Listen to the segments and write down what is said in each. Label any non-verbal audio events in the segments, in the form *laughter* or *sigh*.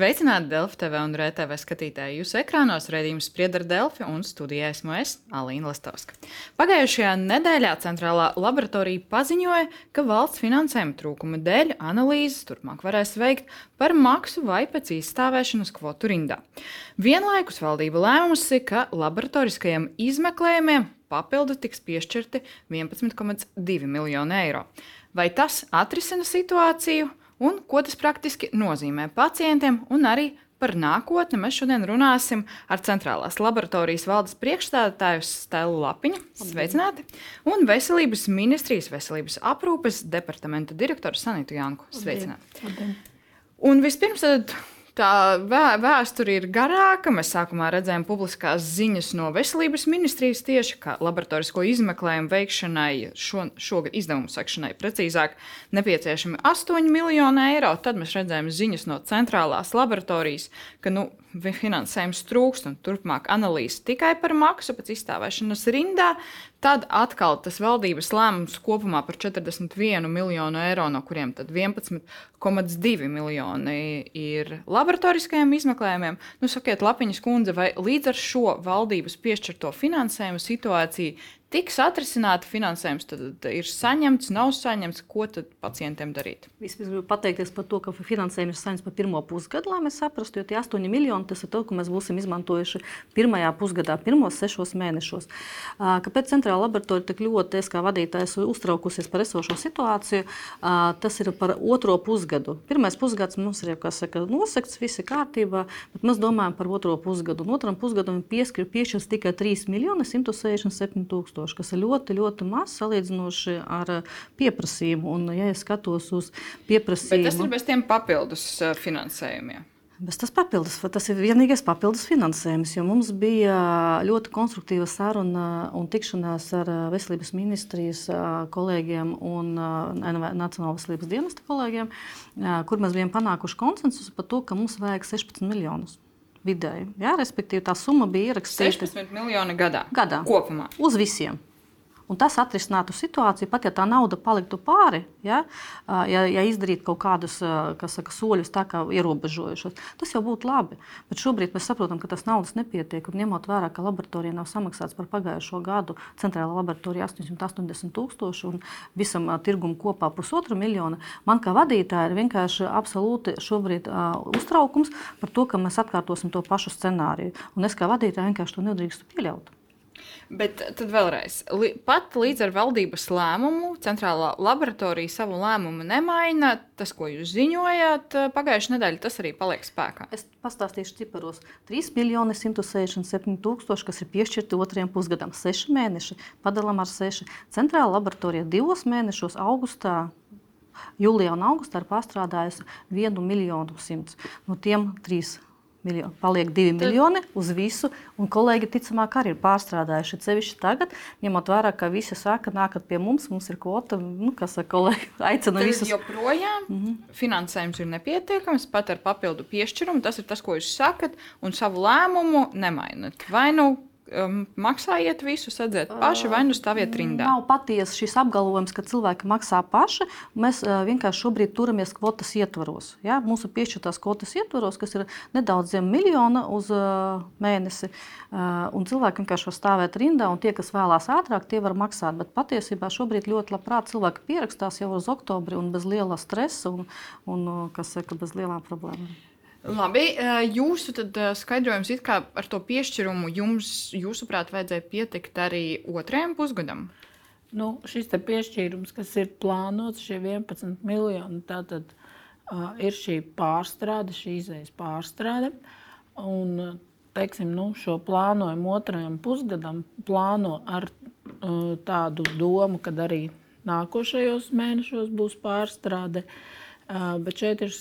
Sveicināti Delfi TV un RTV skatītāji. Jūsu ekrānos redzējums spriedra Delfi un studijā esmu es, Alīna Lastovska. Pagājušajā nedēļā Centrālā laboratorija paziņoja, ka valsts finansējuma trūkuma dēļ analīzes turpmāk varēs veikt par maksu vai pēc izstāvēšanas kvotu rindā. Vienlaikus valdība lēmusi, ka laboratoriskajiem izmeklējumiem papildu tiks piešķirti 11,2 miljoni eiro. Vai tas atrisina situāciju? Un ko tas praktiski nozīmē pacientiem un arī par nākotni mēs šodien runāsim ar Centrālās laboratorijas valdes priekšstādātāju Stelu Lapiņu. Sveicināti! Un Veselības ministrijas veselības aprūpes departamenta direktoru Sanitu Janku. Sveicināti! Un vispirms tad Tā vēsture ir garāka. Mēs sākumā redzējām publiskās ziņas no veselības ministrijas tieši, ka laboratorisko izmeklējumu veikšanai, šo, šogad izdevumu sekšanai precīzāk, nepieciešami 8 miljoni eiro. Tad mēs redzējām ziņas no centrālās laboratorijas, ka nu, finansējums trūkst un turpmāk analīzes tikai par maksu pēc izstāvēšanas rindā. Tad atkal tas valdības lēmums kopumā par 41 miljonu eiro, no kuriem 11,2 miljoni ir laboratoriskajiem izmeklējumiem. Nu, sakiet, Lapiņas kundze, vai līdz ar šo valdības piešķirto finansējumu situācija tiks atrisināta finansējums, tad ir saņemts, nav saņemts. Ko tad pacientiem darīt? Vispirms gribu pateikties par to, ka finansējums ir saņemts par pirmo pusgadu, lai mēs saprastu, jo tie 8 miljoni tas ir to, ko mēs būsim izmantojuši pirmajā pusgadā, pirmos sešos mēnešos. Kāpēc centrāla laboratorija tik ļoti, es kā vadītājs, uztraukusies par esošo situāciju? Tas ir par otro pusgadu. Pirmais pusgads mums ir saka, nosakts, viss ir kārtībā, bet mēs domājam par otro pusgadu. Un otram pusgadam ir piešķirts tikai 3 miljoni 167 tūkstoši tūkstoši, kas ir ļoti, ļoti maz salīdzinoši ar eh, pieprasījumu. Un, ja es skatos uz pieprasījumu, Bet tas ir bez tiem papildus eh, finansējumiem. Bez tas, papildus, tas ir vienīgais papildus finansējums, jo mums bija ļoti konstruktīva saruna un tikšanās ar eh, veselības ministrijas kolēģiem un Nacionālās veselības dienesta kolēģiem, kur mēs bijām panākuši konsensusu par to, ka mums vajag 16 miljonus vidēji. Ja? Respektīvi, tā summa bija ierakstīta 16 miljoni gadā. gadā kopumā. Uz visiem. Un tas atrisinātu situāciju, pat ja tā nauda paliktu pāri, ja, ja, ja izdarītu kaut kādus saka, soļus, tā kā ierobežojušos. Tas jau būtu labi. Bet šobrīd mēs saprotam, ka tas naudas nepietiek. Un ņemot vērā, ka laboratorija nav samaksāts par pagājušo gadu, centrālā laboratorija 880 tūkstoši un visam tirgumam kopā pusotra miljona, man kā vadītājai ir vienkārši absolūti šobrīd uh, uztraukums par to, ka mēs atkārtosim to pašu scenāriju. Un es kā vadītāja vienkārši to nedrīkstu pieļaut. Bet tad vēlreiz, li, pat līdz ar valdības lēmumu, centrālā laboratorija savu lēmumu nemaina. Tas, ko jūs ziņojāt pagājušajā nedēļā, tas arī paliek spēkā. Es pastāstīšu ciparos. 3 miljoni 167 tūkstoši, kas ir piešķirti otrajam pusgadam, 6 mēneši, padalām ar 6. Centrālā laboratorija divos mēnešos, augustā, jūlijā un augustā ir pārstrādājusi 1 miljonu 100. No tiem 3 Miljoni. Paliek divi Tad... miljoni uz visu, un kolēģi ticamāk arī ir pārstrādājuši. Cevišķi tagad, ņemot vērā, ka visi saka, nākat pie mums, mums ir kvota, nu, kas saka, kolēģi *laughs* aicina visus. Joprojām mm -hmm. finansējums ir nepietiekams, pat ar papildu piešķirumu. Tas ir tas, ko jūs sakat, un savu lēmumu nemainat. Vai nu um, maksājiet visu, sadziet paši vai nu stāviet rindā? Nav patiesa šis apgalvojums, ka cilvēki maksā paši. Mēs uh, vienkārši šobrīd turamies kvotas ietvaros. Ja? Mūsu piešķirtās kvotas ietvaros, kas ir nedaudz zem miljona uz uh, mēnesi, uh, un cilvēki vienkārši var stāvēt rindā, un tie, kas vēlās ātrāk, tie var maksāt. Bet patiesībā šobrīd ļoti labprāt cilvēki pierakstās jau uz oktobri un bez liela stresa un, un kas saka, bez lielām problēmām. Labi, jūsu skaidrojums ar to piešķirumu jums, jūsuprāt, vajadzēja pietikt arī otrajam pusgadam? Nu, šis piešķīrums, kas ir plānots, šie 11 miljoni, tātad uh, ir šī pārstrāde, šī izējas pārstrāde. Un, teiksim, nu, šo plānojumu otrajam pusgadam plāno ar uh, tādu domu, ka arī nākošajos mēnešos būs pārstrāde. Uh, Bet šeit ir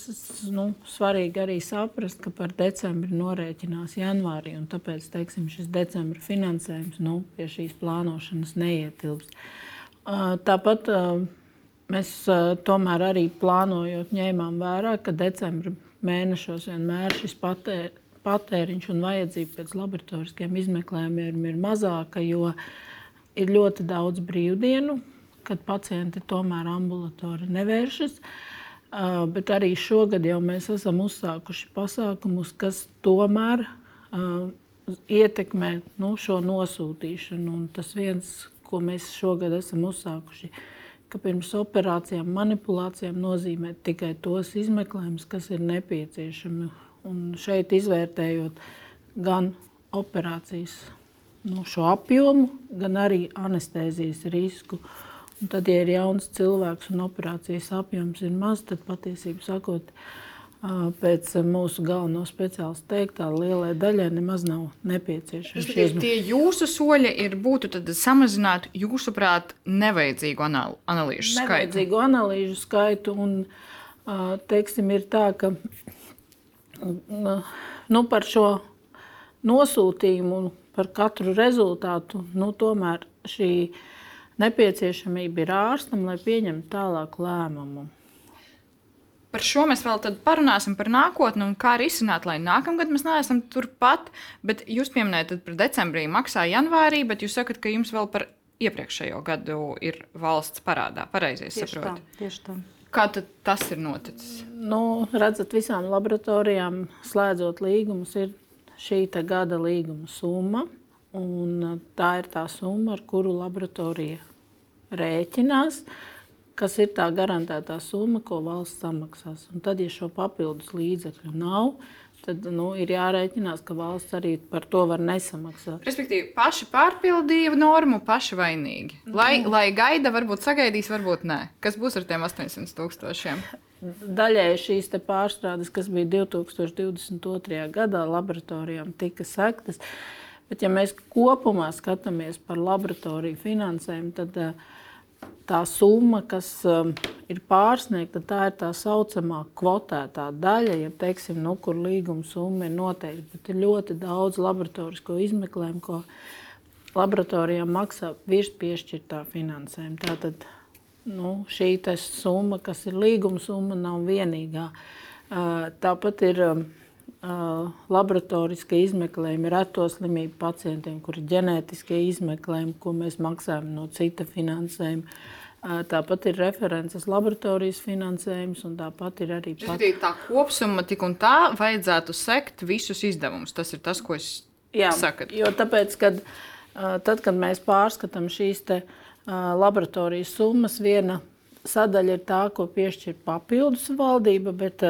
nu, svarīgi arī saprast, ka par decembri norēķinās janvārī. Tāpēc teiksim, šis decembra finansējums nu, pie šīs plānošanas neietilpst. Tāpat mēs tomēr arī plānojot, ņēmām vērā, ka decembra mēnešos vienmēr šis patēr, patēriņš un vajadzība pēc laboratoriskiem izmeklējumiem ir mazāka, jo ir ļoti daudz brīvdienu, kad pacienti tomēr ambulatori nevēršas. Uh, Bet arī šogad jau mēs esam uzsākuši pasākumus, kas tomēr ietekmē nu, šo nosūtīšanu. Un tas viens, ko mēs šogad esam uzsākuši, ka pirms operācijām, manipulācijām nozīmē tikai tos izmeklējumus, kas ir nepieciešami. Un šeit izvērtējot gan operācijas nu, apjomu, gan arī anestezijas risku. Un tad, ja ir jauns cilvēks un operācijas apjoms ir maz, tad patiesībā sakot, pēc mūsu galvenā speciālista teiktā, lielai daļai nemaz nav nepieciešams. Šie tie jūsu soļi ir būtu samazināt, jūsuprāt, nevajadzīgu anal analīžu skaitu. Nevajadzīgu analīžu skaitu un, teiksim, ir tā, ka nu, par šo nosūtījumu par katru rezultātu, nu, tomēr šī nepieciešamība ir ārstam, lai pieņemtu tālāku lēmumu. Par šo mēs vēl parunāsim par nākotni un kā risināt, lai nākamgad mēs neesam turpat. Bet jūs pieminējat, ka par decembrī maksā janvārī, bet jūs sakat, ka jums vēl par iepriekšējo gadu ir valsts parādā. Pareizi saprotu. Tieši tā. Kā tas ir noticis? Nu, redzat, visām laboratorijām slēdzot līgumus ir šī gada līguma summa. Tā ir tā summa, ar kuru laboratorija rēķinās, kas ir tā garantētā summa, ko valsts samaksās. Un tad, ja šo papildus līdzekļu nav, tad nu, ir jārēķinās, ka valsts arī par to var nesamaksāt. Respektīvi, paši pārpildīja normu, paši vainīgi. Lai, mm. lai gaida, varbūt sagaidīs, varbūt nē. Kas būs ar tiem 800 tūkstošiem? Daļēji šīs pārstrādes, kas bija 2022. gadā, laboratorijām tika sektas. Bet, ja mēs kopumā skatāmies par laboratoriju finansējumu, tad uh, tā summa, kas um, ir pārsniegta, tā ir tā saucamā kvotētā daļa, ja teiksim, nu, kur līguma summa ir noteikta. Bet ir ļoti daudz laboratorijas izmeklējumu, ko laboratorijām maksā virs piešķirtā finansējuma. Tātad nu, šī summa, kas ir līguma summa, nav vienīgā. Tāpat ir laboratorija izmeklējumi reto slimību pacientiem, kur ir ģenētiskie izmeklējumi, ko mēs maksājam no cita finansējuma. Tāpat ir references laboratorijas finansējums, un tāpat ir arī pat... tā kopsumma. Tik un tā vajadzētu sekt visus izdevumus. Tas ir tas, ko es saku. Jo tāpēc, kad, tad, kad mēs pārskatām šīs te, uh, laboratorijas summas. Viena sadaļa ir tā, ko piešķir papildus valdība, bet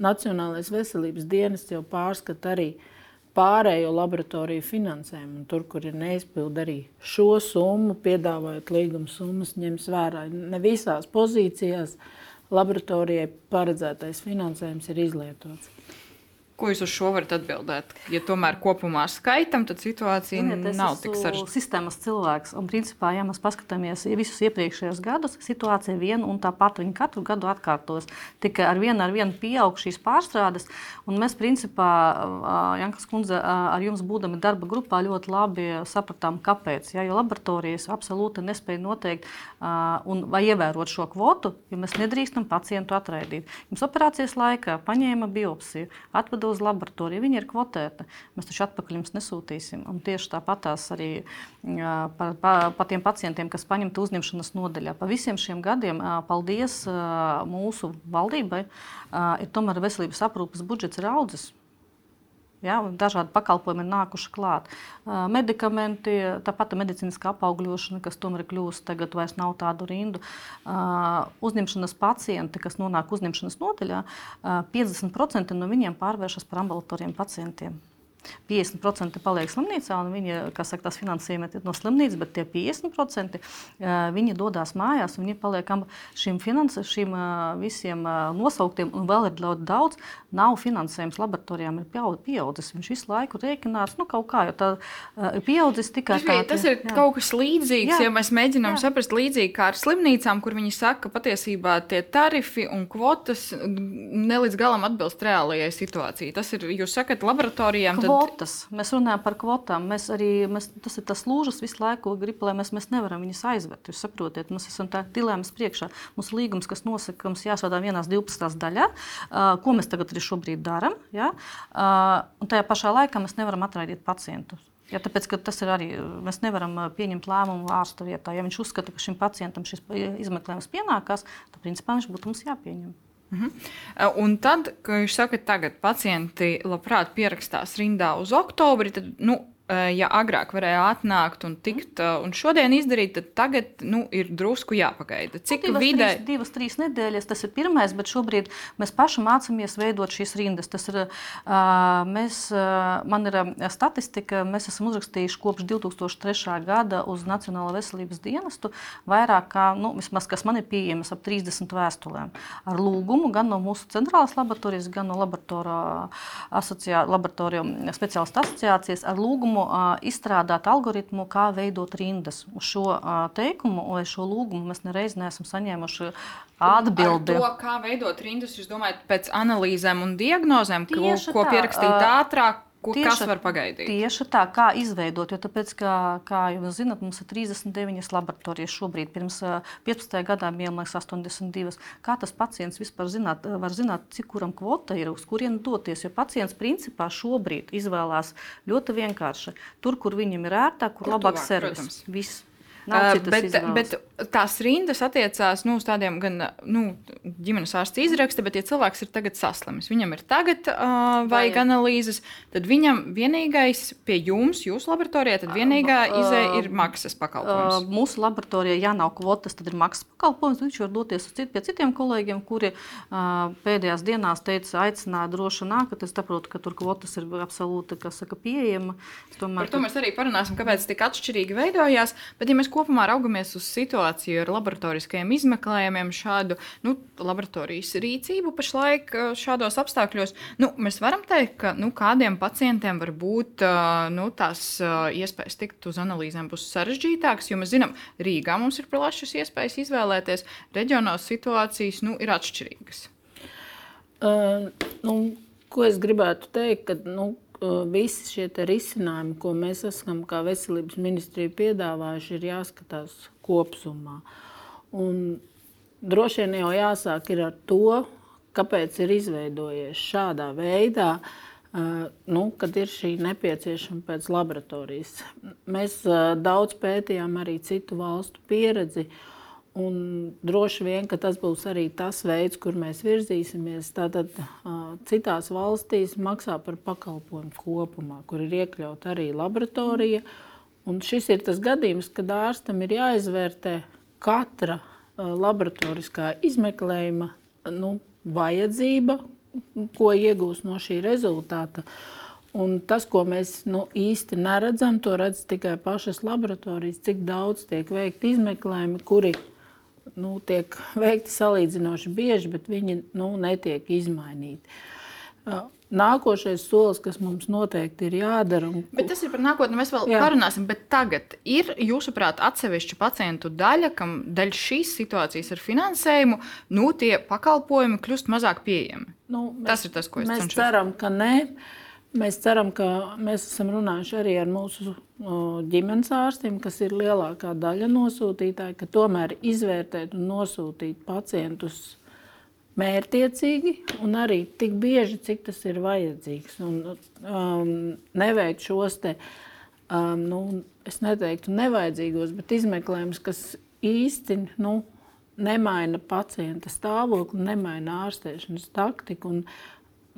Nacionālais veselības dienas jau pārskata arī pārējo laboratoriju finansējumu. Tur, kur ir neizpilda arī šo summu, piedāvājot līguma summas, ņems vērā. Ne visās pozīcijās laboratorijai paredzētais finansējums ir izlietots. Ko jūs uz šo varat atbildēt? Ja tomēr kopumā skaitam, tad situācija Ziniet, nav tik sarežģīta. Sistēmas cilvēks, un principā, ja mēs paskatāmies visus iepriekšējos gadus, situācija viena un tā pati viņa katru gadu atkārtos. Tikai ar vienu ar vienu pieaug šīs pārstrādes, un mēs principā, Jankas kundze, ar jums būdami darba grupā ļoti labi sapratām, kāpēc. Ja, jo laboratorijas absolūti nespēja noteikt un vai ievērot šo kvotu, jo mēs nedrīkstam pacientu atraidīt. Jums operācijas laikā paņēma biopsiju, atveda uz laboratoriju. Viņa ir kvotēta. Mēs taču atpakaļ jums nesūtīsim. Un tieši tāpatās arī par, par, par tiem pacientiem, kas paņemti uzņemšanas nodaļā. Pa visiem šiem gadiem paldies mūsu valdībai. Ir tomēr veselības aprūpes budžets ir audzis. Ja, dažādi pakalpojumi ir nākuši klāt. Medikamenti, tāpat medicīniskā apaugļošana, kas tomēr kļūst, tagad vairs nav tādu rindu. Uzņemšanas pacienti, kas nonāk uzņemšanas nodaļā, uh, 50% no viņiem pārvēršas par ambulatoriem pacientiem. 50% paliek slimnīcā, un viņi, kas saka, tas finansējums ir no slimnīcas, bet tie 50% viņi dodas mājās, un viņi paliek šīm, finans, šīm visiem nosauktiem, un vēl ir ļoti daudz. Nav finansējums laboratorijām, ir pieaudzis. Viņš visu laiku rēķinās, nu, kaut kā, jo tā ir pieaudzis tikai tā. Tas ir jā. kaut kas līdzīgs, jā. ja mēs mēģinām jā. saprast līdzīgi kā ar slimnīcām, kur viņi saka, ka patiesībā tie tarifi un kvotas ne līdz galam atbilst reālajai situācijai. Tas ir, jūs sakat, laboratorijām. Tad kvotas. Mēs runājam par kvotām. Mēs arī, mēs, tas ir tas lūžas visu laiku, grib, lai mēs, mēs nevaram viņus aizvert. Jūs saprotat, mēs esam tā dilēmas priekšā. Mums līgums, kas nosaka, ka mums jāsādā vienās 12. daļā, ko mēs tagad arī šobrīd darām. Ja? Un tajā pašā laikā mēs nevaram atraidīt pacientu. Ja, tāpēc tas ir arī mēs nevaram pieņemt lēmumu ārsta vietā. Ja viņš uzskata, ka šim pacientam šis izmeklējums pienākās, tad principā viņš būtu mums jāpieņem. Uh -huh. Un tad, kad jūs sakat, tagad pacienti labprāt pierakstās rindā uz oktobri, tad nu, Eh, ja agrāk varēja atnākt un tikt eh, un šodien izdarīt, tad tagad nu, ir drusku jāpagaida. Cik divas, vidē? Trīs, divas, trīs nedēļas tas ir pirmais, bet šobrīd mēs paši mācāmies veidot šīs rindas. Tas ir, mēs, man ir statistika, mēs esam uzrakstījuši kopš 2003. gada uz Nacionālo veselības dienestu vairāk kā, nu, vismaz, kas man ir pieejams, ap 30 vēstulēm ar lūgumu gan no mūsu centrālās laboratorijas, gan no laboratoriju speciālistu asociācijas ar lūgumu lūgumu izstrādāt algoritmu, kā veidot rindas. Uz šo teikumu vai šo lūgumu mēs nereiz neesam saņēmuši atbildi. To, kā veidot rindas, jūs domājat, pēc analīzēm un diagnozēm, ko, ko pierakstīt ātrāk? Ko, tieši, kas var pagaidīt? Tieši tā, kā izveidot. Jo, tāpēc, kā, kā jūs zināt, mums ir 39 laboratorijas šobrīd. Pirms 15 gadiem bija 82. Kā tas pacients vispār zināt, var zināt, cik kuram kvota ir, uz kurienu doties? Jo pacients principā šobrīd izvēlās ļoti vienkārši. Tur, kur viņam ir ērtāk, kur, kur labāks servis. Viss. Uh, bet, izvēles. bet tās rindas attiecās nu, uz tādiem gan nu, ģimenes ārsta izraksta, bet, ja cilvēks ir tagad saslimis, viņam ir tagad uh, vajag analīzes, tad viņam vienīgais pie jums, jūsu laboratorijā, tad vienīgā izēja ir maksas pakalpojums. Uh, mūsu laboratorijā, ja nav kvotas, tad ir maksas pakalpojums. Viņš var doties cit, pie citiem kolēģiem, kuri uh, pēdējās dienās teica, aicināja droši nākt. Es saprotu, ka tur kvotas ir absolūti saka, pieejama. Tomēr, Par to mēs arī parunāsim, kāpēc tik atšķirīgi veidojās. Bet, ja mēs kopumā raugamies uz situāciju ar laboratoriskajiem izmeklējumiem, šādu nu, laboratorijas rīcību pašlaik eh, šādos apstākļos, nu, mēs varam teikt, ka nu, kādiem pacientiem var būt eh, nu, tās eh, iespējas tikt uz analīzēm būs sarežģītākas, jo mēs zinām, Rīgā mums ir plašas iespējas izvēlēties, reģionos situācijas nu, ir atšķirīgas. Uh, nu, ko es gribētu teikt, ka nu, visi šie risinājumi, ko mēs esam kā veselības ministrija piedāvājuši, ir jāskatās kopumā. Droši vien jau jāsāk ar to, kāpēc ir izveidojies šādā veidā. Uh, nu, kad ir šī nepieciešama pēc laboratorijas. Mēs uh, daudz pētījām arī citu valstu pieredzi, uh, Un droši vien, tas būs arī tas veids, kur mēs virzīsimies. Tātad citās valstīs maksā par pakalpojumu kopumā, kur ir iekļauta arī laboratorija. Un šis ir tas gadījums, kad ārstam ir jāizvērtē katra laboratoriskā izmeklējuma nu, vajadzība, ko iegūs no šī rezultāta. Un tas, ko mēs nu, īsti neredzam, to redz tikai pašas laboratorijas, cik daudz tiek veikti izmeklējumi, kuri nu, tiek veikti salīdzinoši bieži, bet viņi nu, netiek izmainīti. Nākošais solis, kas mums noteikti ir jādara. Un... Bet tas ir par nākotni. Mēs vēl Jā. parunāsim. Bet tagad ir, jūsuprāt, atsevišķa pacientu daļa, kam dēļ šīs situācijas ar finansējumu, nu, tie pakalpojumi kļūst mazāk pieejami. Nu, mēs, tas ir tas, ko es mēs cenšos. ceram, ka nē. Mēs ceram, ka mēs esam runājuši arī ar mūsu ģimenes ārstiem, kas ir lielākā daļa nosūtītāji, ka tomēr izvērtēt un nosūtīt pacientus mērķiecīgi un arī tik bieži, cik tas ir vajadzīgs. Un, um, neveikt šos te, um, nu, es neteiktu nevajadzīgos, bet izmeklējumus, kas īsti nu, nemaina pacienta stāvokli, nemaina ārstēšanas taktiku. Un,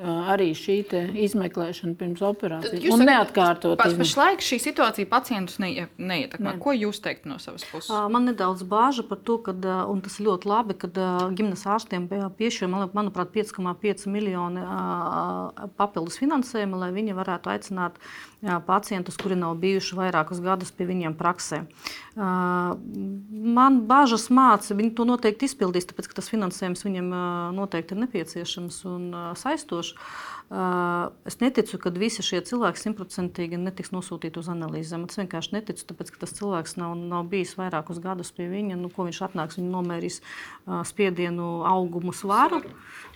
arī šī izmeklēšana pirms operācijas. Un neatkārtot. Pa, pašlaik šī situācija pacientus neie, neietekmē. Ne. Ko jūs teikt no savas puses? Man nedaudz bāža par to, ka tas ir ļoti labi, ka ģimenes ārstiem piešķir, manuprāt, 5,5 miljoni papildus finansējumu, lai viņi varētu aicināt pacientus, kuri nav bijuši vairākus gadus pie viņiem praksē. Man bāžas māca, viņi to noteikti izpildīs, tāpēc ka tas finansējums viņiem noteikti ir nepieciešams un saistošs. Es neticu, ka visi šie cilvēki simtprocentīgi netiks nosūtīti uz analīzēm. Es vienkārši neticu, tāpēc ka tas cilvēks nav, nav bijis vairākus gadus pie viņa. Nu, ko viņš atnāks, viņš nomērīs spiedienu, augumu, svaru.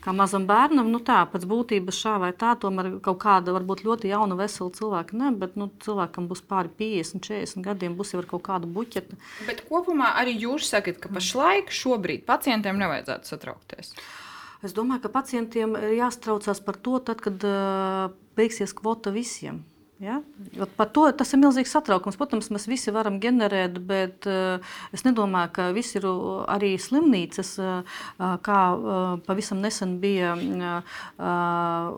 Kā mazam bērnam, nu tā, pēc būtības šā vai tā, tomēr kaut kāda varbūt ļoti jauna, vesela cilvēka, ne, bet nu, cilvēkam būs pāri 50, 40 gadiem, būs jau ar kaut kādu buķeti. Bet kopumā arī jūs sakat, ka pašlaik šobrīd pacientiem nevajadzētu satraukties. Uh, Es domāju, ka pacientiem ir jāstraucās par to, tad, kad uh, beigsies kvota visiem. Ja? Par to tas ir milzīgs satraukums. Protams, mēs visi varam ģenerēt, bet uh, es nedomāju, ka viss ir arī slimnīcas, uh, kā uh, pavisam nesen bija. Uh,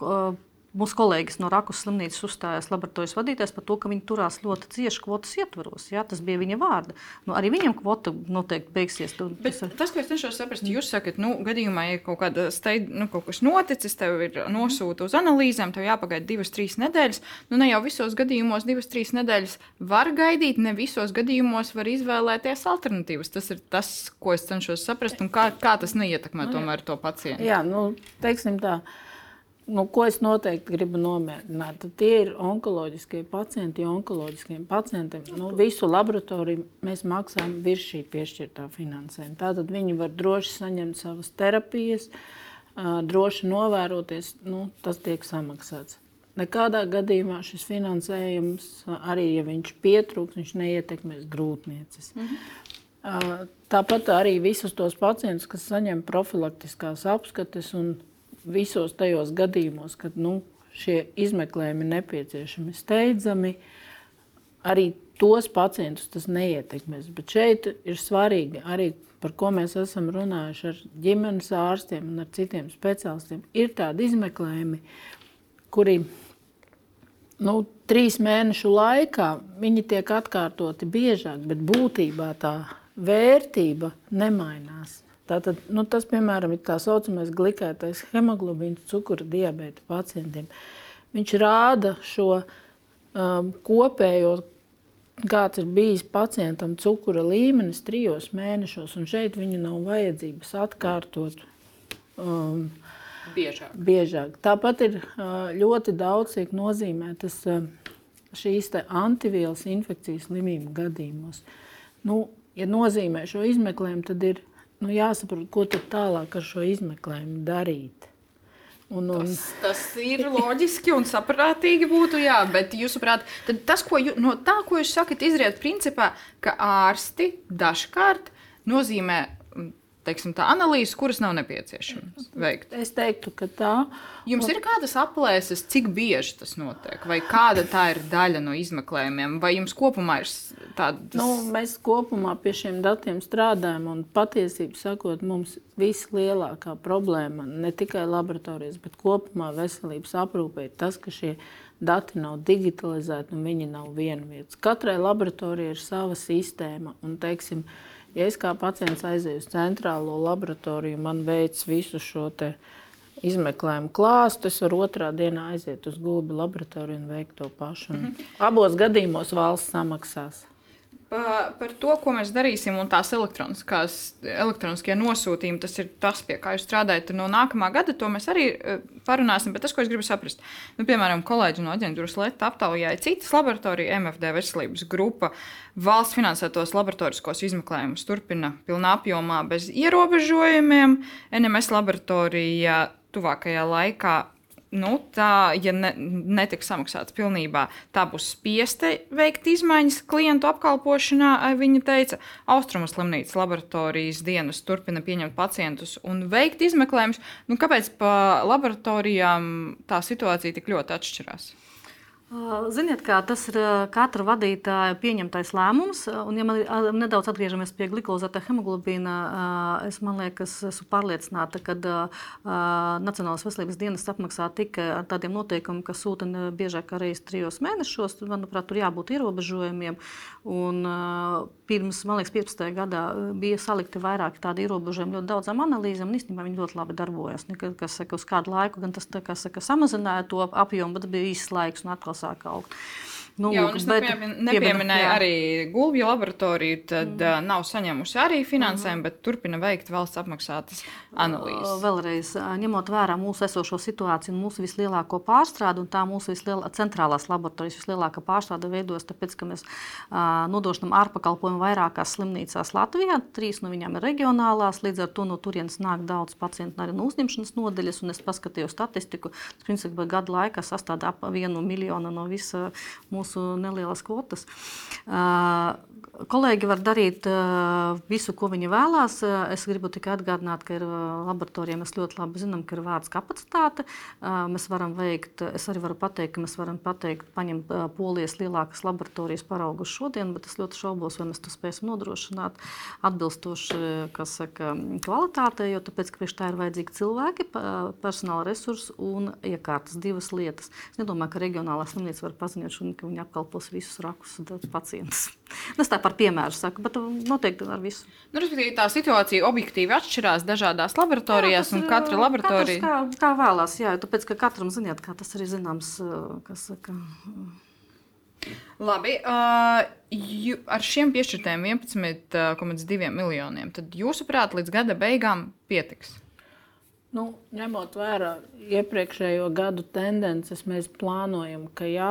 uh, Mūsu kolēģis no Rakus slimnīcas uzstājās laboratorijas vadītājs par to, ka viņi turās ļoti cieši kvotas ietvaros. Jā, tas bija viņa vārda. Nu, arī viņam kvota noteikti beigsies. Tu, Bet tas, tas, ko es cenšos saprast, jūs sakat, nu, gadījumā, ja kaut, kāda steid, nu, kaut kas noticis, tev ir nosūta uz analīzēm, tev jāpagaida divas, trīs nedēļas. Nu, ne jau visos gadījumos divas, trīs nedēļas var gaidīt, ne visos gadījumos var izvēlēties alternatīvas. Tas ir tas, ko es cenšos saprast, un kā, kā tas neietekmē nu, tomēr to pacientu. Jā, nu, teiksim tā nu, ko es noteikti gribu nomierināt, tad tie ir onkoloģiskie pacienti. Onkoloģiskiem pacientiem nu, visu laboratoriju mēs maksājam virs šī piešķirtā finansējuma. Tātad viņi var droši saņemt savas terapijas, droši novēroties, nu, tas tiek samaksāts. Nekādā gadījumā šis finansējums, arī ja viņš pietrūks, viņš neietekmēs grūtniecis. Mhm. Tāpat arī visus tos pacientus, kas saņem profilaktiskās apskates un visos tajos gadījumos, kad nu, šie izmeklējumi nepieciešami steidzami, arī tos pacientus tas neietekmēs. Bet šeit ir svarīgi arī, par ko mēs esam runājuši ar ģimenes ārstiem un ar citiem speciālistiem, ir tādi izmeklējumi, kuri nu, trīs mēnešu laikā tiek atkārtoti biežāk, bet būtībā tā vērtība nemainās. Tātad, nu, tas, piemēram, ir tā saucamais glikētais hemoglobīns cukura diabēta pacientiem. Viņš rāda šo um, kopējo, kāds ir bijis pacientam cukura līmenis trijos mēnešos, un šeit viņu nav vajadzības atkārtot. Um, biežāk. biežāk. Tāpat ir uh, ļoti daudz tiek nozīmētas uh, šīs antivielas infekcijas slimību gadījumos. Nu, ja nozīmē šo izmeklējumu, tad ir nu, jāsaprot, ko tālāk ar šo izmeklējumu darīt. Un, un... Tas, tas ir loģiski un saprātīgi būtu, jā, bet jūsuprāt, tas, ko jū, no tā, ko jūs sakat, izriet principā, ka ārsti dažkārt nozīmē teiksim, tā analīze, kuras nav nepieciešamas veikt? Es teiktu, ka tā. Jums ir kādas aplēses, cik bieži tas notiek, vai kāda tā ir daļa no izmeklējumiem, vai jums kopumā ir tādas? Nu, mēs kopumā pie šiem datiem strādājam, un patiesībā sakot, mums vislielākā problēma ne tikai laboratorijas, bet kopumā veselības aprūpē ir tas, ka šie dati nav digitalizēti un viņi nav vienvietas. Katrai laboratorijai ir sava sistēma. Un, teiksim, Ja es kā pacients aizēju uz centrālo laboratoriju, man veids visu šo izmeklējumu klāstu, es varu otrā dienā aiziet uz gulbi laboratoriju un veikt to pašu. Mm -hmm. Abos gadījumos valsts samaksās par, par to, ko mēs darīsim, un tās elektroniskie nosūtījumi, tas ir tas, pie kā jūs strādājat no nākamā gada. To mēs arī eh, parunāsim. Bet tas, ko es gribu saprast, nu, piemēram, kolēģi no aģentūras Lietuvas aptaujāja citas laboratorijas, MFD veselības grupa, valsts finansētos laboratoriskos izmeklējumus turpina pilnā apjomā bez ierobežojumiem. NMS laboratorija tuvākajā laikā nu, tā, ja ne, netiks samaksāts pilnībā, tā būs spiesta veikt izmaiņas klientu apkalpošanā. Viņa teica, Austrumas slimnīcas laboratorijas dienas turpina pieņemt pacientus un veikt izmeklējumus. Nu, kāpēc pa laboratorijām tā situācija tik ļoti atšķirās? Ziniet, kā tas ir katra vadītāja pieņemtais lēmums. Un, ja man nedaudz atgriežamies pie glikozēta hemoglobīna, es liekas, esmu pārliecināta, ka Nacionālās veselības dienas apmaksā tikai ar tādiem noteikumiem, ka sūta biežāk kā reizes trijos mēnešos. Manuprāt, tur jābūt ierobežojumiem. Un, pirms, man liekas, 15. gadā bija salikti vairāki tādi ierobežojumi ļoti daudzām analīzēm, un īstenībā viņi ļoti labi darbojas. Nekad, kas, saka, uz kādu laiku gan tas saka, samazināja to apjomu, bet bija īsts laiks un atkal sāk augt. Nu, jā, es bet, nepieminēju jā. arī Gulbju laboratoriju, tad mm. uh, nav saņēmusi arī finansējumu, mm. bet turpina veikt valsts apmaksātas analīzes. Vēlreiz, ņemot vērā mūsu esošo situāciju un mūsu vislielāko pārstrādi, un tā mūsu vislielākā centrālās laboratorijas vislielākā pārstrāde veidojas, tāpēc, ka mēs uh, nodrošinām ārpakalpojumu vairākās slimnīcās Latvijā. Trīs no viņām ir reģionālās, līdz ar to no turienes nāk daudz pacientu arī no uzņemšanas nodeļas, un es paskatījos statistiku. Tas, principā, gadu laikā sastāv ap vienu miljonu no visa mūsu mūsu nelielas kvotas. Uh, Kolēģi var darīt uh, visu, ko viņi vēlās. Uh, es gribu tikai atgādināt, ka ir uh, laboratorijā mēs ļoti labi zinām, ka ir vārds kapacitāte. Uh, mēs varam veikt, es arī varu pateikt, ka mēs varam pateikt, paņemt uh, polijas lielākas laboratorijas paraugus šodien, bet es ļoti šaubos, vai mēs to spēsim nodrošināt atbilstoši saka, kvalitātei, jo tāpēc, ka tā ir vajadzīgi cilvēki, personāla resursi un iekārtas divas lietas. Es nedomāju, ka reģionālā slimnīca var paziņot šodien, ka viņi apkalpos visus rakus pacientus. *laughs* Es tā par piemēru saku, bet noteikti ar visu. Nu, tā situācija objektīvi atšķirās dažādās laboratorijās, jā, un katra laboratorija kā, kā vēlās. Jā, tāpēc, ka katram ziniet, kā tas arī zināms. Kas, ka... Labi, uh, ar šiem piešķirtiem 11,2 miljoniem, tad jūsuprāt, līdz gada beigām pietiks? Nu, ņemot vērā iepriekšējo gadu tendences, mēs plānojam, ka jā,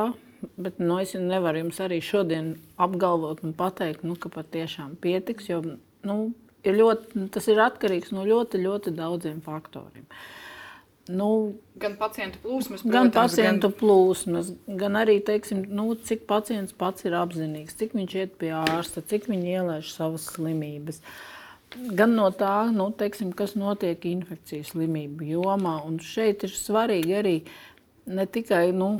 Bet nu, es nevaru jums arī šodien apgalvot un pateikt, nu, ka patiešām pietiks. Jo, nu, ir ļoti, tas ir atkarīgs no ļoti, ļoti daudziem faktoriem. Nu, gan pacientu plūsmas, protams, gan pacientu gan... plūsmas, gan arī teiksim, nu, cik pacients pats ir apzinīgs, cik viņš iet pie ārsta, cik viņš ielaiž savas slimības. Gan no tā, nu, teiksim, kas notiek infekcijas slimību jomā. Un šeit ir svarīgi arī ne tikai nu,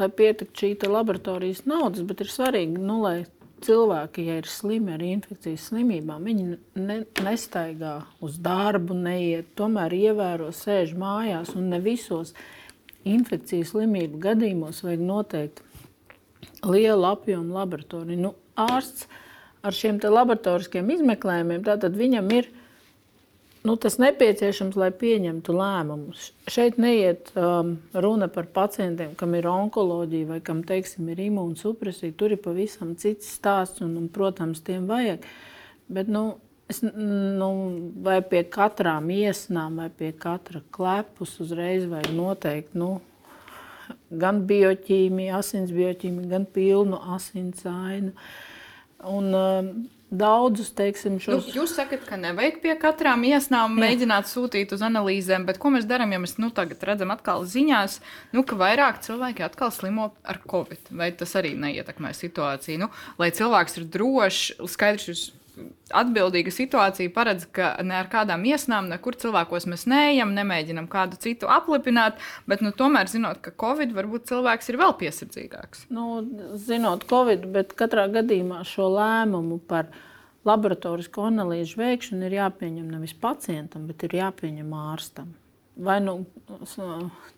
lai pietiktu šī laboratorijas naudas, bet ir svarīgi, nu, lai cilvēki, ja ir slimi ar infekcijas slimībām, viņi ne, nestaigā uz darbu, neiet, tomēr ievēro, sēž mājās un ne visos infekcijas slimību gadījumos vajag noteikti lielu apjomu laboratoriju. Nu, ārsts ar šiem laboratoriskiem izmeklējumiem, tātad viņam ir nu, tas nepieciešams, lai pieņemtu lēmumus. Šeit neiet um, runa par pacientiem, kam ir onkoloģija vai kam teiksim, ir imūnsupresija. Tur ir pavisam cits stāsts, un, un protams, tiem vajag. Bet, nu, es, nu, vai pie katrām iesnām, vai pie katra klepus uzreiz vajag noteikti nu, gan bioķīmiju, asins bioķīmiju, gan pilnu asins ainu. Un, um, daudzus, teiksim, nu, šos. Nu, jūs sakat, ka nevajag pie katrām iesnām Jā. mēģināt sūtīt uz analīzēm, bet ko mēs darām, ja mēs nu, tagad redzam atkal ziņās, nu, ka vairāk cilvēki atkal slimo ar covid? Vai tas arī neietekmē situāciju? Nu, lai cilvēks ir drošs, skaidrs, jūs atbildīga situācija paredz, ka ne ar kādām iesnām, nekur cilvēkos mēs neejam, nemēģinam kādu citu aplipināt, bet nu, tomēr zinot, ka Covid varbūt cilvēks ir vēl piesardzīgāks. Nu, zinot Covid, bet katrā gadījumā šo lēmumu par laboratorijas analīžu veikšanu ir jāpieņem nevis pacientam, bet ir jāpieņem ārstam. Vai nu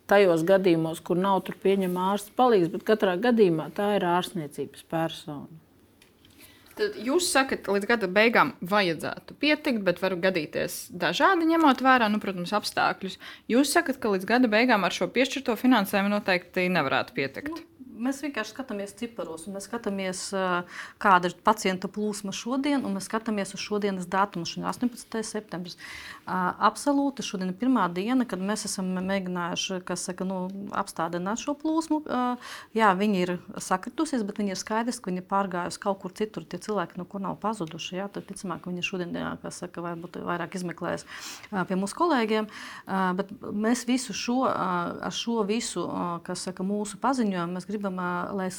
tajos gadījumos, kur nav pieņemama ārsta palīdzība, bet katrā gadījumā tā ir ārstniecības persona. Tad jūs sakat, ka līdz gada beigām vajadzētu pietikt, bet var gadīties dažādi, ņemot vērā, nu, protams, apstākļus. Jūs sakat, ka līdz gada beigām ar šo piešķirto finansējumu noteikti nevarētu pietikt. Nu, Mēs vienkārši skatāmies ciparos, un mēs skatāmies, kāda ir pacienta plūsma šodien, un mēs skatāmies uz šodienas datumu, šodien 18. septembris. Absolūti, šodien ir pirmā diena, kad mēs esam mēģinājuši saka, nu, apstādināt šo plūsmu. Jā, viņi ir sakritusies, bet viņi ir skaidrs, ka viņi ir pārgājuši kaut kur citur. Tie cilvēki, no kur nav pazuduši, jā, tad ticamāk, viņi šodien, saka, varbūt vairāk izmeklēs pie mūsu kolēģiem. Bet mēs visu šo, šo visu, kas saka, mūsu paziņojumu, mēs gribam lai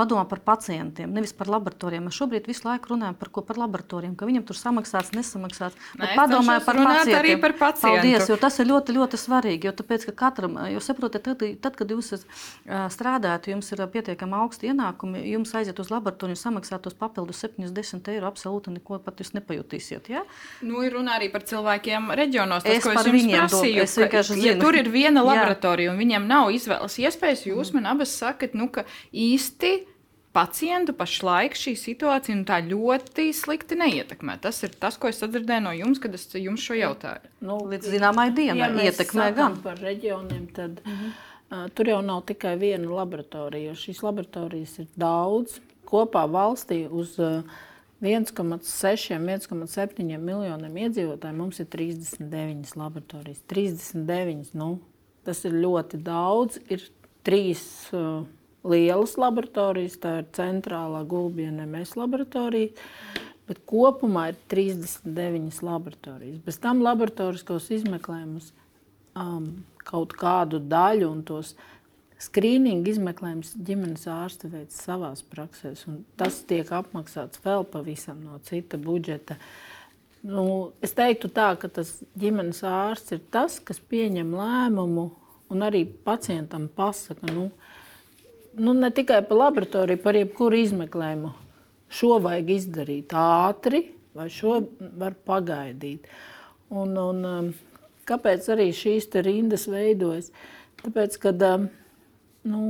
padomā par pacientiem, nevis par laboratorijām. Mēs šobrīd visu laiku runājam par ko par laboratorijām, ka viņam tur samaksāts, nesamaksāts. Nē, padomāju par pacientiem. Arī par pacientu. Paldies, jo tas ir ļoti, ļoti svarīgi. Jo, tāpēc, ka katram, jūs saprotat, tad, tad, kad jūs strādājat, jums ir pietiekami augsti ienākumi, jums aiziet uz laboratoriju un samaksāt tos papildus 70 eiro, absolūti neko pat jūs nepajutīsiet. Ja? Nu, ir runa arī par cilvēkiem reģionos. Tas, es ko es jums prasīju, es ka, ja tur ir viena laboratorija un viņiem nav izvēles iespējas, jūs mm. man abas sakat, nu, ka īsti pacientu pašlaik šī situācija nu, ļoti slikti neietekmē. Tas ir tas, ko es sadzirdēju no jums, kad es jums šo jautāju. Nu, Līdz zināmai dienai ja ietekmē gan par reģioniem. Tad, mm -hmm. uh, tur jau nav tikai viena laboratorija, jo šīs laboratorijas ir daudz. Kopā valstī uz uh, 1,6, 1,7 miljoniem iedzīvotāju mums ir 39 laboratorijas. 39, nu, tas ir ļoti daudz. Ir trīs uh, lielas laboratorijas, tā ir centrālā gulbiena MS laboratorija. Bet kopumā ir 39 laboratorijas. Bez tam laboratoriskos izmeklējumus um, kaut kādu daļu un tos skrīninga izmeklējums ģimenes ārste veids savās praksēs, un tas tiek apmaksāts vēl pavisam no cita budžeta. Nu, es teiktu tā, ka tas ģimenes ārsts ir tas, kas pieņem lēmumu un arī pacientam pasaka, nu, nu ne tikai par laboratoriju, par jebkuru izmeklējumu. Šo vajag izdarīt ātri, vai šo var pagaidīt. Un, un, um, kāpēc arī šīs rindas veidojas? Tāpēc, kad um, nu,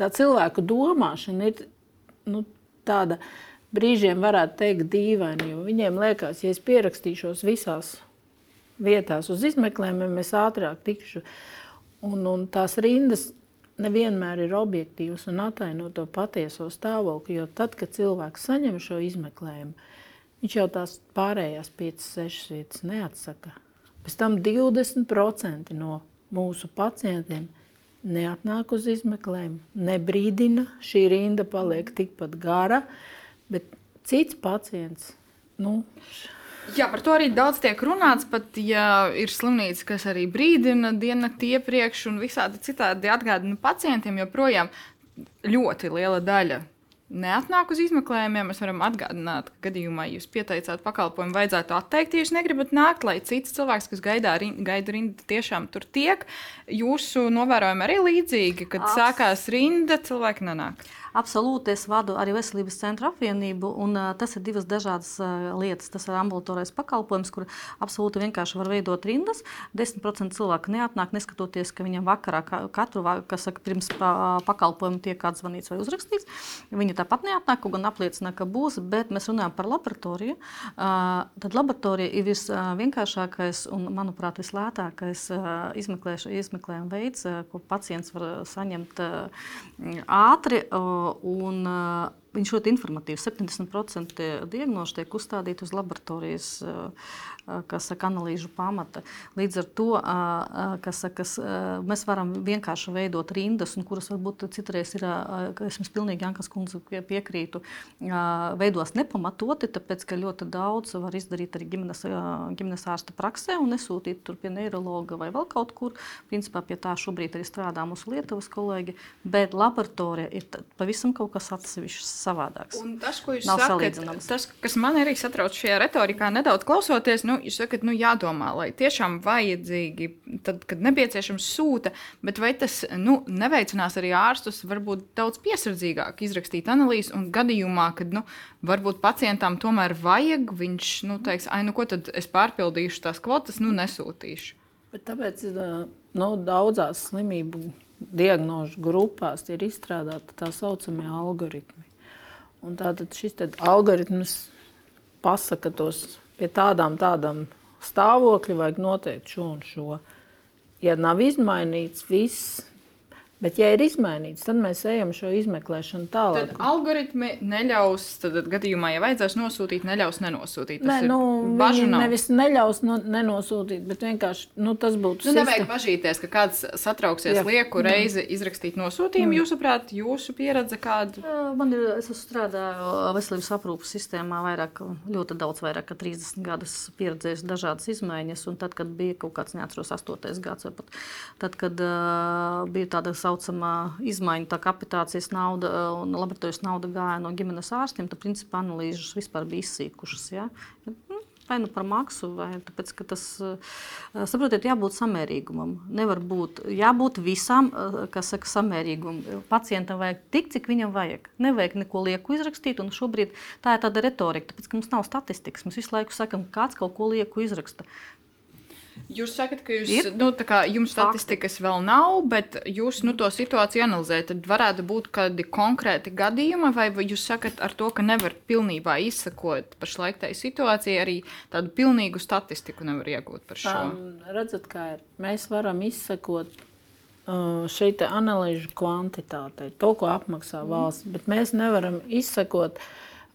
tā cilvēku domāšana ir nu, tāda brīžiem, varētu teikt, dīvaina. Viņiem liekas, ja es pierakstīšos visās vietās uz izmeklējumiem, es ātrāk tikšu. Un, un tās rindas nevienmēr ir objektīvas un ataino to patieso stāvokli. Jo tad, kad cilvēks saņem šo izmeklējumu, viņš jau tās pārējās 5, 6 vietas neatsaka. Pēc tam 20% no mūsu pacientiem neatnāk uz izmeklējumu, nebrīdina, šī rinda paliek tikpat gara, bet cits pacients. Nu, Jā, par to arī daudz tiek runāts. Pat ja ir slimnīca, kas arī brīdina diennakti iepriekš, un visādi citādi atgādina pacientiem, joprojām ļoti liela daļa neatnāk uz izmeklējumiem, mēs varam atgādināt, ka gadījumā jūs pieteicāt pakalpojumu, vajadzētu atteikt, ja jūs negribat nākt, lai cits cilvēks, kas gaidā, gaida rindu, tiešām tur tiek. Jūsu novērojumi arī līdzīgi, kad Abs... sākās rinda, cilvēki nenāk. Absolūti, es vadu arī Veselības centra apvienību, un tas ir divas dažādas lietas. Tas ir ambulatorais pakalpojums, kur absolūti vienkārši var veidot rindas. 10% cilvēku neatnāk, neskatoties, ka viņam vakarā katru, kas saka, pirms pakalpojumu tiek atzvanīts vai uzrakstīts. Viņi tāpat neatnāk, gan apliecina, ka būs, bet mēs runājam par laboratoriju. Tad laboratorija ir visvienkāršākais un, manuprāt, vislētākais izmeklējuma veids, ko pacients var saņemt ātri. Un, Viņš ļoti informatīvs. 70% diagnozu tiek uzstādīti uz laboratorijas saka, analīžu pamata. Līdz ar to saka, mēs varam vienkārši veidot rindas, kuras varbūt citreiz ir, es jums pilnīgi Jankas kundze piekrītu, veidos nepamatoti, tāpēc, ka ļoti daudz var izdarīt arī ģimenes, ģimenes ārsta praksē un nesūtīt tur pie neirologa vai vēl kaut kur. Principā pie tā šobrīd arī strādā mūsu Lietuvas kolēģi, bet laboratorija ir pavisam kaut kas atsevišķs savādāks. Un tas, ko jūs sakat, tas, kas man arī satrauc šajā retorikā, nedaudz klausoties, nu, jūs sakat, nu, jādomā, lai tiešām vajadzīgi, tad, kad nepieciešams sūta, bet vai tas nu, neveicinās arī ārstus varbūt daudz piesardzīgāk izrakstīt analīzes un gadījumā, kad nu, varbūt pacientam tomēr vajag, viņš nu, teiks, ai, nu, ko tad es pārpildīšu tās kvotas, nu, nesūtīšu. Bet tāpēc nu, daudzās slimību diagnožu grupās ir izstrādāti tā saucamie algoritmi. Un tātad šis algoritms pasaka tos pie tādām, tādām stāvokļiem, vajag noteikt šo un šo. Ja nav izmainīts viss, Bet, ja ir izmainīts, tad mēs ejam šo izmeklēšanu tālāk. Tad algoritmi neļaus, tad gadījumā, ja vajadzēs nosūtīt, neļaus nenosūtīt. Tas Nē, nu, viņi nav. nevis neļaus no, nenosūtīt, bet vienkārši nu, tas būtu. Nu, nevajag bažīties, ka kāds satrauksies Jā. lieku reizi izrakstīt nosūtījumu. Mm. Jūsuprāt, jūsu pieredze kāda? Man ir, es esmu strādājis veselības aprūpas sistēmā vairāk, ļoti daudz vairāk, kā 30 gadus pieredzējis dažādas izmaiņas. Un tad, kad bija kaut kāds, neatceros, 8. gads vai pat tad, kad uh, bija tāda savu saucamā izmaiņu, tā kapitācijas nauda eh, un laboratorijas nauda gāja no ģimenes ārstiem, tad principā analīzes vispār bija izsīkušas. Ja? Nu, vai nu par maksu, vai tāpēc, ka tas, eh, saprotiet, jābūt samērīgumam. Nevar būt, jābūt visam, eh, kas saka, samērīgumam. Pacientam vajag tik, cik viņam vajag. Nevajag neko lieku izrakstīt, un šobrīd tā ir tāda retorika, tāpēc, ka mums nav statistikas. Mēs visu laiku sakam, kāds kaut ko lieku izraksta. Jūs sakat, ka jūs, ir? nu, kā, jums statistikas Fakti. vēl nav, bet jūs nu, to situāciju analizējat. Tad varētu būt kādi konkrēti gadījumi, vai jūs sakat ar to, ka nevar pilnībā izsakot pašlaik tai situācijai, arī tādu pilnīgu statistiku nevar iegūt par šo? Um, redzat, kā ir. Mēs varam izsakot uh, šī analīžu kvantitātei, to, ko apmaksā mm. valsts, bet mēs nevaram izsakot,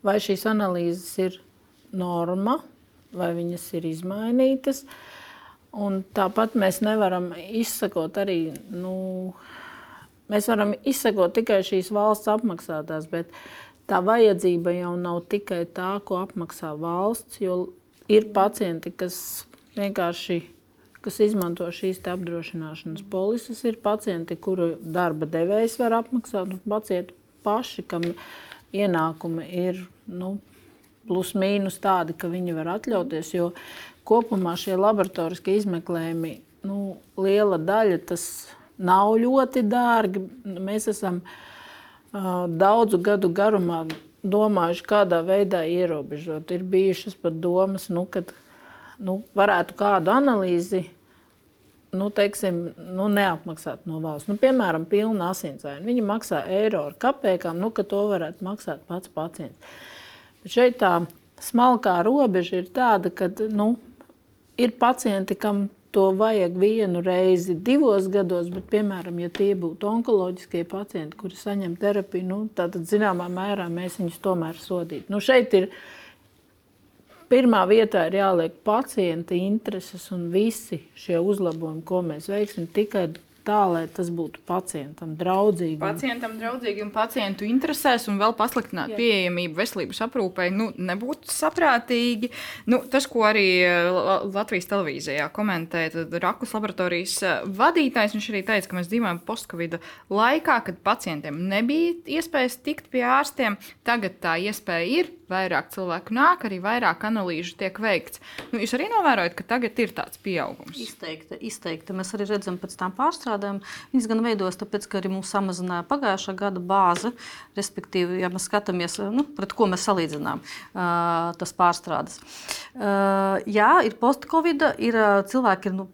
vai šīs analīzes ir norma, vai viņas ir izmainītas. Uh, Un tāpat mēs nevaram izsakot arī, nu, mēs varam izsakot tikai šīs valsts apmaksātās, bet tā vajadzība jau nav tikai tā, ko apmaksā valsts, jo ir pacienti, kas vienkārši kas izmanto šīs apdrošināšanas polises, ir pacienti, kuru darba devējs var apmaksāt, un pacienti paši, kam ienākumi ir nu, plus mīnus tādi, ka viņi var atļauties. Jo kopumā šie laboratoriskie izmeklējumi, nu, liela daļa tas nav ļoti dārgi. Mēs esam uh, daudzu gadu garumā domājuši, kādā veidā ierobežot. Ir bijušas pat domas, nu, kad nu, varētu kādu analīzi nu, teiksim, nu, neapmaksāt no valsts. Nu, piemēram, pilna asinsvaina. Viņi maksā eiro ar kapekām, nu, ka to varētu maksāt pats pacients. Bet šeit tā smalkā robeža ir tāda, ka nu, ir pacienti, kam to vajag vienu reizi divos gados, bet, piemēram, ja tie būtu onkoloģiskie pacienti, kuri saņem terapiju, nu, tad zināmā mērā mēs viņus tomēr sodītu. Nu, šeit ir Pirmā vietā ir jāliek pacienta intereses un visi šie uzlabojumi, ko mēs veiksim, tikai tā, lai tas būtu pacientam draudzīgi. Pacientam draudzīgi un pacientu interesēs, un vēl pasliktināt Jā. pieejamību veselības aprūpei, nu, nebūtu saprātīgi. Nu, tas, ko arī eh, Latvijas televīzijā komentēja Rakus laboratorijas eh, vadītājs, viņš arī teica, ka mēs dzīvojam postcovida laikā, kad pacientiem nebija iespējas tikt pie ārstiem. Tagad tā iespēja ir vairāk cilvēku nāk, arī vairāk analīžu tiek veikts. Nu, jūs arī novērojat, ka tagad ir tāds pieaugums. Izteikti, izteikti. Mēs arī redzam pēc tam pārstrādēm. Viņas gan veidojas tāpēc, ka arī mums samazināja pagājušā gada bāze, respektīvi, ja mēs skatāmies, nu, pret ko mēs salīdzinām uh, tas pārstrādes. Uh, jā, ir post-covid, ir cilvēki ir nu,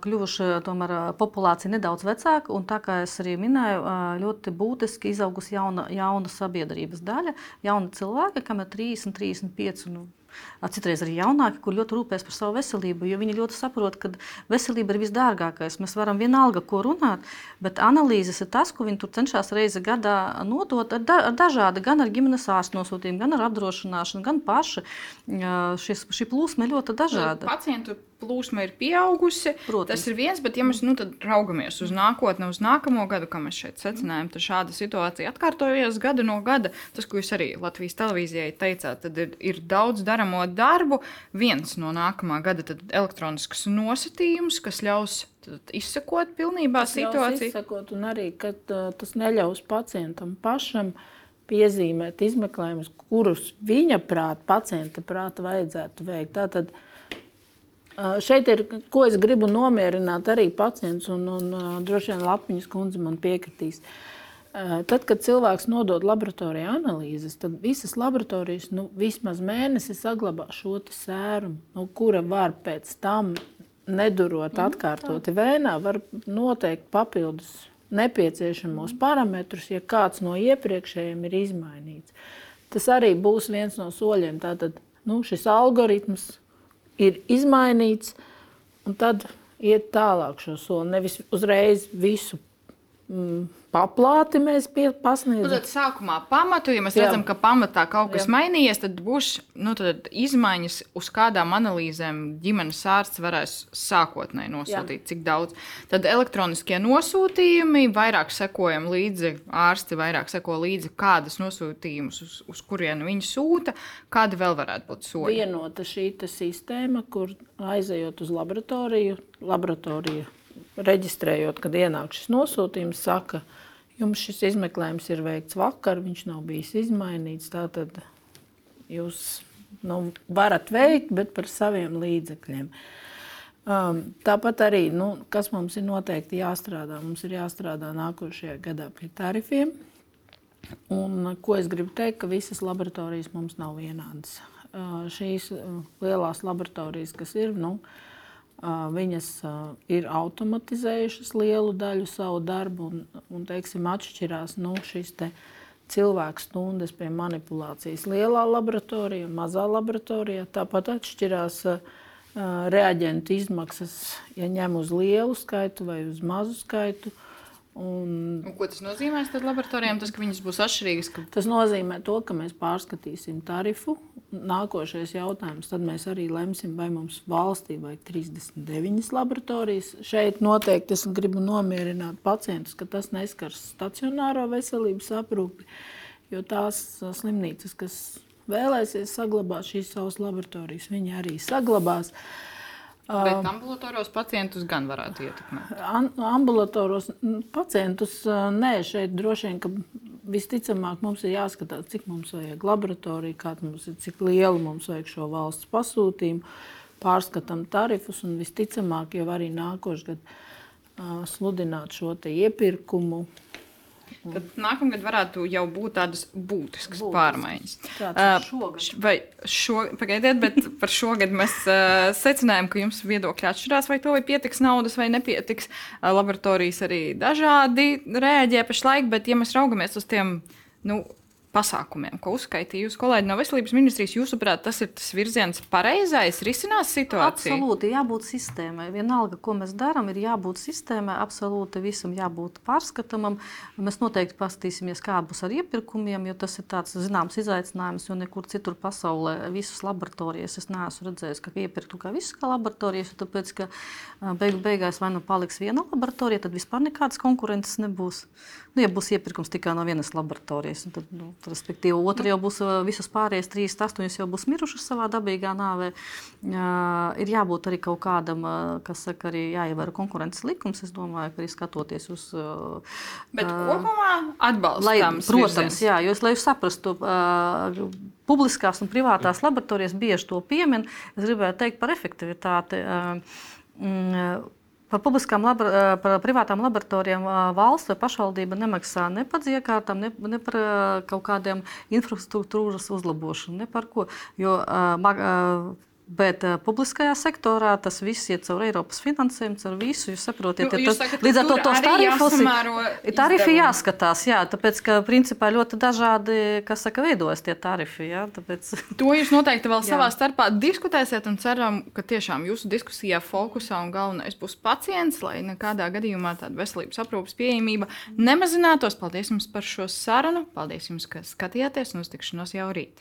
kļuvuši tomēr populācija nedaudz vecāka, un tā kā es arī minēju, ļoti būtiski izaugusi jauna, jauna sabiedrības daļa, jauni cilvēki, kam ir 30, 35. Nu, Citreiz arī jaunāki, kur ļoti rūpēs par savu veselību, jo viņi ļoti saprot, ka veselība ir visdārgākais. Mēs varam vienalga, ko runāt, bet analīzes ir tas, ko viņi tur cenšas reizi gadā nodot ar, da, ar dažādi, gan ar ģimenes ārstu nosūtījumu, gan ar apdrošināšanu, gan paši. Šis, šī plūsma ir ļoti dažāda. Pacientu plūsma ir pieaugusi. Protams. Tas ir viens, bet ja mēs nu, raugamies uz nākotni, uz nākamo gadu, kā mēs šeit secinājām, tad šāda situācija atkārtojas gadu no gada. Tas, ko jūs arī Latvijas televīzijai teicāt, tad ir, ir daudz daramo darbu. Viens no nākamā gada - elektronisks nosacījums, kas ļaus izsekot pilnībā tas situāciju. Izsekot, un arī, ka uh, tas neļaus pacientam pašam piezīmēt izmeklējumus, kurus viņa prāta, pacienta prāta vajadzētu veikt. Tātad, uh, Šeit ir, ko es gribu nomierināt arī pacients, un, un droši vien Lapiņas kundze man piekritīs. Tad, kad cilvēks nodod laboratorijā analīzes, tad visas laboratorijas nu, vismaz mēnesi saglabā šo sērumu, nu, kura var pēc tam nedurot mhm, atkārtoti vēnā, var noteikt papildus nepieciešamos parametrus, ja kāds no iepriekšējiem ir izmainīts. Tas arī būs viens no soļiem. Tātad nu, šis algoritms ir izmainīts, un tad iet tālāk šo soli. Nevis uzreiz visu paplāti mēs pasniedzam. Nu, tad sākumā pamatu, ja mēs Jā. redzam, ka pamatā kaut kas Jā. mainījies, tad būs nu, tad izmaiņas, uz kādām analīzēm ģimenes ārsts varēs sākotnēji nosūtīt, Jā. cik daudz. Tad elektroniskie nosūtījumi, vairāk sekojam līdzi, ārsti vairāk seko līdzi, kādas nosūtījumus, uz, uz kurienu viņi sūta, kāda vēl varētu būt soļi. Vienota šī sistēma, kur aizejot uz laboratoriju, laboratorija reģistrējot, kad ienāk šis nosūtījums, saka, jums šis izmeklējums ir veikts vakar, viņš nav bijis izmainīts. Tātad jūs nu, varat veikt, bet par saviem līdzekļiem. Um, tāpat arī, nu, kas mums ir noteikti jāstrādā, mums ir jāstrādā nākošajā gadā pie tarifiem. Un, ko es gribu teikt, ka visas laboratorijas mums nav vienādas. Uh, šīs uh, lielās laboratorijas, kas ir, nu, uh, Viņas ir automatizējušas lielu daļu savu darbu un, un teiksim, atšķirās nu, šīs te cilvēku stundas pie manipulācijas lielā laboratorijā mazā laboratorijā. Tāpat atšķirās reaģentu izmaksas, ja ņem uz lielu skaitu vai uz mazu skaitu. Un, un ko tas nozīmē laboratorijām? Tas, ka viņas būs atšķirīgas. Ka... Tas nozīmē to, ka mēs pārskatīsim tarifu. Nākošais jautājums, tad mēs arī lemsim, vai mums valstī vajag 39 laboratorijas. Šeit noteikti es gribu nomierināt pacientus, ka tas neskars stacionāro veselības aprūpi, jo tās slimnīcas, kas vēlēsies saglabāt šīs savas laboratorijas, viņi arī saglabās. Bet ambulatoros pacientus gan varētu ietekmēt. Ambulatoros pacientus nē, šeit droši vien, ka visticamāk mums ir jāskatās, cik mums vajag laboratoriju, kāda mums ir, cik liela mums vajag šo valsts pasūtījumu, pārskatām tarifus un visticamāk jau arī nākošais gads sludināt šo iepirkumu Tad nākamgad varētu jau būt tādas būtiskas Būtiski. pārmaiņas. Tāds šogad. š- Vai šo, pagaidiet, bet *laughs* par šogad mēs uh, secinājām, ka jums viedokļi atšķirās, vai to vai pietiks naudas vai nepietiks. Uh, laboratorijas arī dažādi rēģē pašlaik, bet ja mēs raugamies uz tiem. Nu, Pasākumiem, ko uzskaitīja jūsu kolēģi no Veselības ministrijas, jūsuprāt, tas ir tas virziens pareizais, risinās situāciju? Absolūti, jābūt sistēmai. Vienalga, ko mēs darām, ir jābūt sistēmai, absolūti visam jābūt pārskatāmam. Mēs noteikti paskatīsimies, kā būs ar iepirkumiem, jo tas ir tāds zināms izaicinājums, jo nekur citur pasaulē visas laboratorijas es neesmu redzējis, ka iepirktu kā visas kā laboratorijas, tāpēc, ka beigu beigās vai nu paliks viena laboratorija, tad vispār nekādas konkurences nebūs. Nu, ja būs iepirkums tikai no vienas laboratorijas, tad, nu, respektīvi, otra jau būs ā, visas pārējās, trīs, astoņas jau būs mirušas savā dabīgā nāvē. Jā, ir jābūt arī kaut kādam, ā, kas saka, arī jāievēro konkurences likums. Es domāju, ka arī skatoties uz. ā, Bet ā, kopumā Lai, atbalstāms. protams, jā, jo, es- lai jūs saprastu, uh, publiskās un privātās laboratorijas bieži to piemin. Es gribēju teikt par efektivitāti. Uh, mm, Par publiskām, labra, uh, par privātām laboratorijām uh, valsts vai pašvaldība nemaksā ne par dziekārtām, ne, ne par uh, kaut kādiem infrastruktūras uzlabošanu, ne par ko. Jo, uh, Bet uh, publiskajā sektorā tas viss iet caur Eiropas finansējumu, caur visu. Jūs saprotiet, Nu, ja jūs tas, sakat, ka līdz ar to tos tarifus ir- Tarifi jāskatās, jā, tāpēc, ka principā ļoti dažādi, kas saka, veidojas tie tarifi. Jā, tāpēc... *laughs* To jūs noteikti vēl Jā. savā starpā diskutēsiet un ceram, ka tiešām jūsu diskusijā fokusā un galvenais būs pacients, lai nekādā gadījumā tāda veselības aprūpas pieejamība nemazinātos. Paldies jums par šo sarunu. Paldies jums, ka skatījāties un uz tikšanos jau rīt.